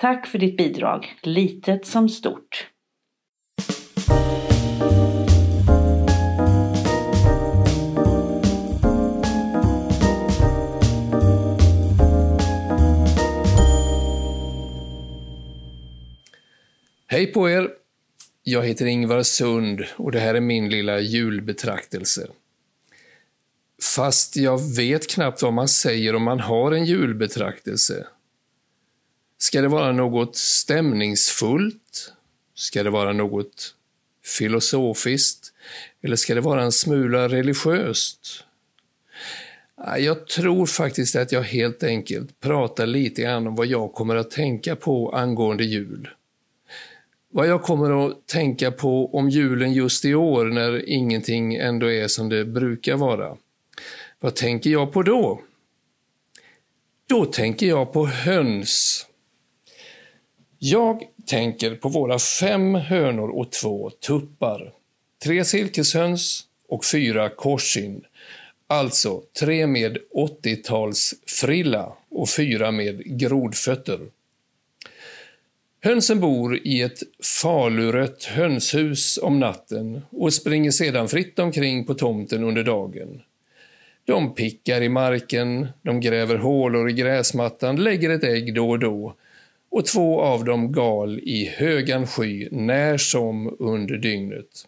Tack för ditt bidrag, litet som stort. Hej på er! Jag heter Ingvar Sund och det här är min lilla julbetraktelse. Fast jag vet knappt vad man säger om man har en julbetraktelse. Ska det vara något stämningsfullt? Ska det vara något filosofiskt? Eller ska det vara en smula religiöst? Ah, jag tror faktiskt att jag helt enkelt pratar lite grann om vad jag kommer att tänka på angående jul. Vad jag kommer att tänka på om julen just i år när ingenting ändå är som det brukar vara. Vad tänker jag på då? Då tänker jag på höns. Jag tänker på våra fem hönor och två tuppar. Tre silkeshöns och fyra korsin. Alltså tre med 80-tals frilla och fyra med grodfötter. Hönsen bor i ett falurött hönshus om natten och springer sedan fritt omkring på tomten under dagen. De pickar i marken, de gräver hålor i gräsmattan, lägger ett ägg då och då och två av dem gal i högan sky när som under dygnet.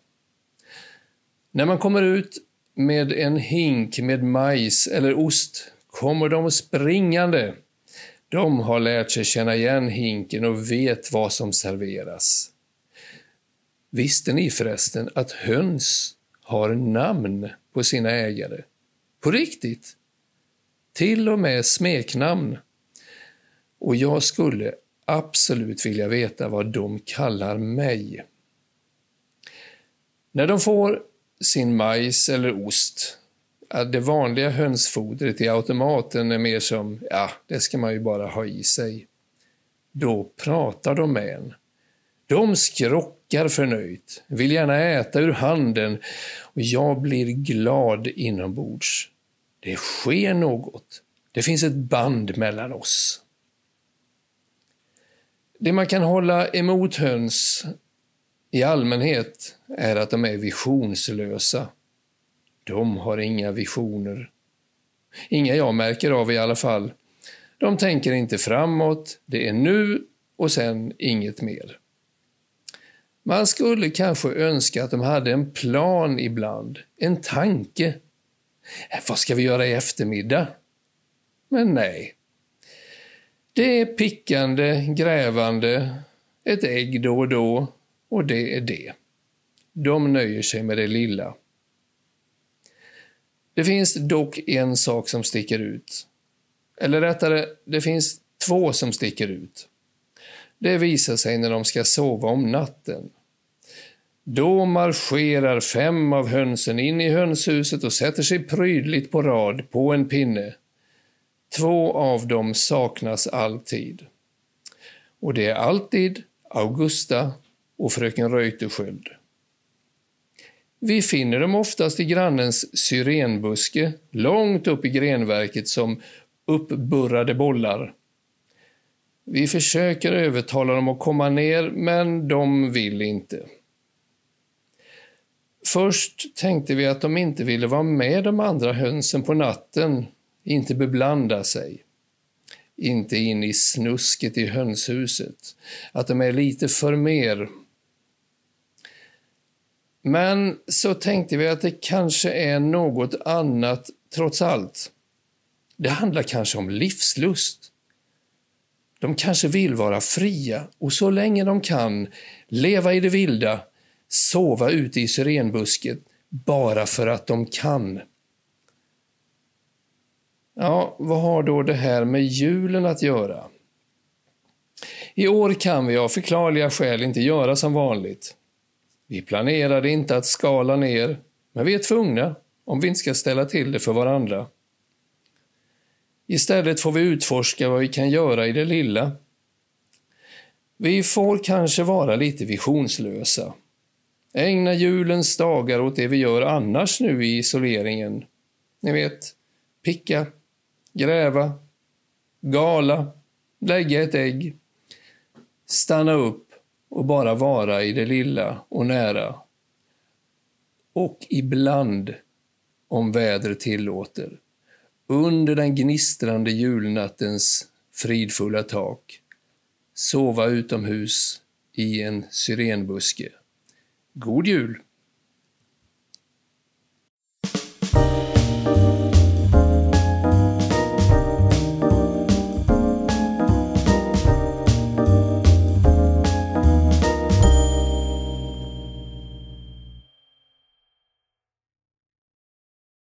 När man kommer ut med en hink med majs eller ost kommer de springande. De har lärt sig känna igen hinken och vet vad som serveras. Visste ni förresten att höns har namn på sina ägare? På riktigt? Till och med smeknamn. Och jag skulle absolut vilja veta vad de kallar mig. När de får sin majs eller ost, det vanliga hönsfodret i automaten är mer som, ja, det ska man ju bara ha i sig. Då pratar de med en. De skrockar förnöjt, vill gärna äta ur handen och jag blir glad inombords. Det sker något. Det finns ett band mellan oss. Det man kan hålla emot höns i allmänhet är att de är visionslösa. De har inga visioner. Inga jag märker av i alla fall. De tänker inte framåt, det är nu och sen inget mer. Man skulle kanske önska att de hade en plan ibland, en tanke. Vad ska vi göra i eftermiddag? Men nej, det är pickande, grävande, ett ägg då och då och det är det. De nöjer sig med det lilla. Det finns dock en sak som sticker ut. Eller rättare, det finns två som sticker ut. Det visar sig när de ska sova om natten. Då marscherar fem av hönsen in i hönshuset och sätter sig prydligt på rad på en pinne. Två av dem saknas alltid. Och det är alltid Augusta och fröken Reuterskiöld. Vi finner dem oftast i grannens syrenbuske, långt upp i grenverket som uppburrade bollar. Vi försöker övertala dem att komma ner, men de vill inte. Först tänkte vi att de inte ville vara med de andra hönsen på natten, inte beblanda sig. Inte in i snusket i hönshuset. Att de är lite för mer. Men så tänkte vi att det kanske är något annat trots allt. Det handlar kanske om livslust. De kanske vill vara fria och så länge de kan leva i det vilda, sova ute i syrenbusket bara för att de kan. Ja, vad har då det här med julen att göra? I år kan vi av förklarliga skäl inte göra som vanligt. Vi planerade inte att skala ner, men vi är tvungna om vi inte ska ställa till det för varandra. Istället får vi utforska vad vi kan göra i det lilla. Vi får kanske vara lite visionslösa. Ägna julens dagar åt det vi gör annars nu i isoleringen. Ni vet, picka, gräva, gala, lägga ett ägg, stanna upp och bara vara i det lilla och nära. Och ibland, om vädret tillåter, under den gnistrande julnattens fridfulla tak, sova utomhus i en syrenbuske. God jul!